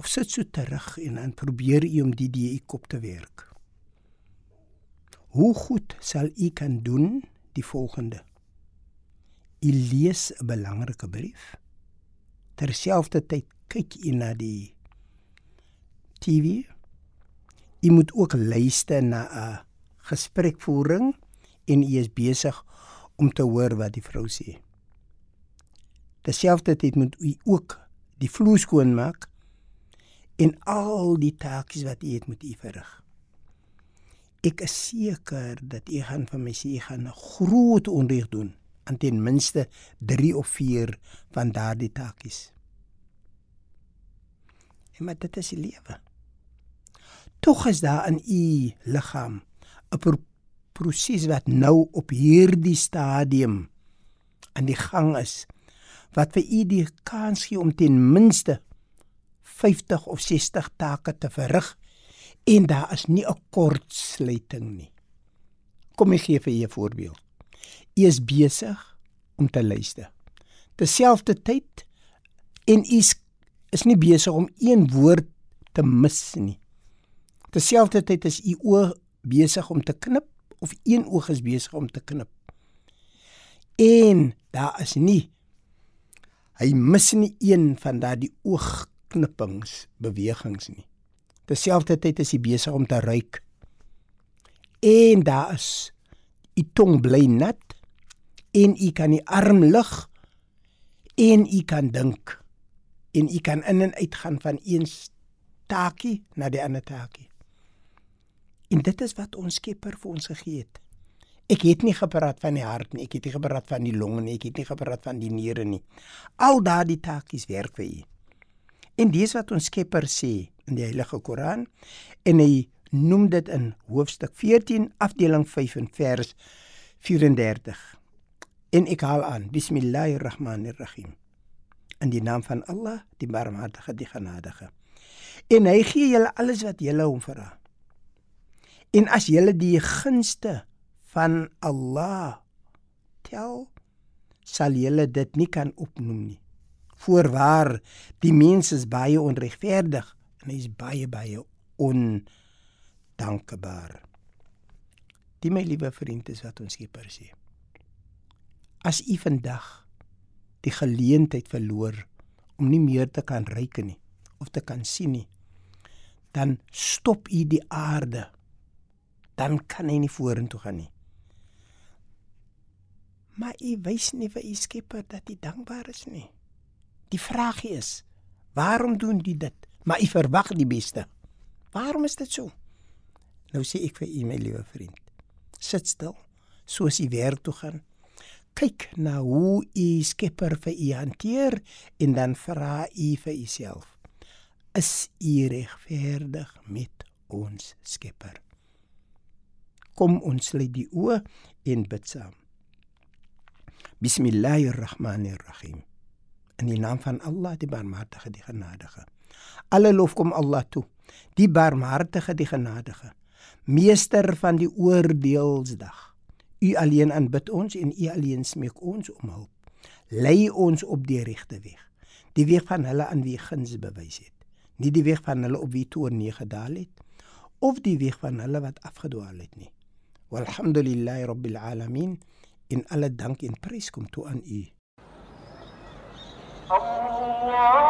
Of sit so terug en dan probeer u om die u kop te werk. Hoe goed sal u kan doen die volgende? U lees 'n belangrike brief. Terselfdertyd kyk u na die TV Jy moet ook luister na 'n gesprekvoering en jy is besig om te hoor wat die vrou sê. Terselfdertyd moet jy ook die vloer skoon maak en al die taakies wat jy het moet jy verrig. Ek is seker dat jy gaan van my sê jy gaan 'n groot onreg doen aan ten minste 3 of 4 van daardie taakies. En maar dit is die lewe tog is daar in u liggaam 'n pro proses wat nou op hierdie stadium aan die gang is wat vir u die kans gee om ten minste 50 of 60 take te verrig en daar is nie 'n kortsluiting nie. Kom ek gee vir u 'n voorbeeld. U is besig om te luister. Terselfdertyd en u is, is nie besig om een woord te mis nie. Terselfdertyd is u oog besig om te knip of een oog is besig om te knip. En daar is nie hy mis nie een van daardie oogknippings bewegings nie. Terselfdertyd is hy besig om te ruik. En daar is u tong bly nat en u kan die arm lig en u kan dink en u kan in en uit gaan van een taakie na die ander taakie. En dit is wat ons Skepper vir ons gegee het. Ek het nie gepraat van die hart nie, ek het nie gepraat van die longe nie, ek het nie gepraat van die niere nie. Al daardie taakies werk vir u. En dis wat ons Skepper sê in die Heilige Koran en hy noem dit in hoofstuk 14 afdeling 5 en vers 34. En ek haal aan: Bismillahirrahmanirrahim. In die naam van Allah, die Barmhartige, die Genadige. En hy gee julle alles wat julle hom vra. En as jy die gunste van Allah tel, sal jy dit nie kan opnoem nie. Voorwaar, die mens is baie onregverdig en hy is baie baie ondankbaar. Die my liewe vriend is wat ons Skepper sê. As u vandag die geleentheid verloor om nie meer te kan ryk nie of te kan sien nie, dan stop u die aarde dan kan hy nie vorentoe gaan nie. Maar hy wys nie vir u Skepper dat hy dankbaar is nie. Die vraag is, waarom doen jy dit? Maar hy verwag die beste. Waarom is dit so? Nou sê ek vir u my liewe vriend, sit stil, soos jy werk toe gaan. Kyk na hoe u Skepper vir u hanteer en dan vra u vir uself: Is u regverdig met ons Skepper? Kom ons sluit die oë en bid saam. Bismillahirrahmanirrahim. In die naam van Allah, die Barmhartige, die Genadige. Alle lof kom Allah toe, die Barmhartige, die Genadige, meester van die oordeelsdag. U alleen aanbid ons en u alleen smeek ons om hulp. Lei ons op die regte weg, die weg van hulle aan wie guns bewys het, nie die weg van hulle op wie toorn nie gedaal het of die weg van hulle wat afgedwaal het nie. Walhamdulillahi rabbil alamin. In alle dank en prys kom toe aan U. Allah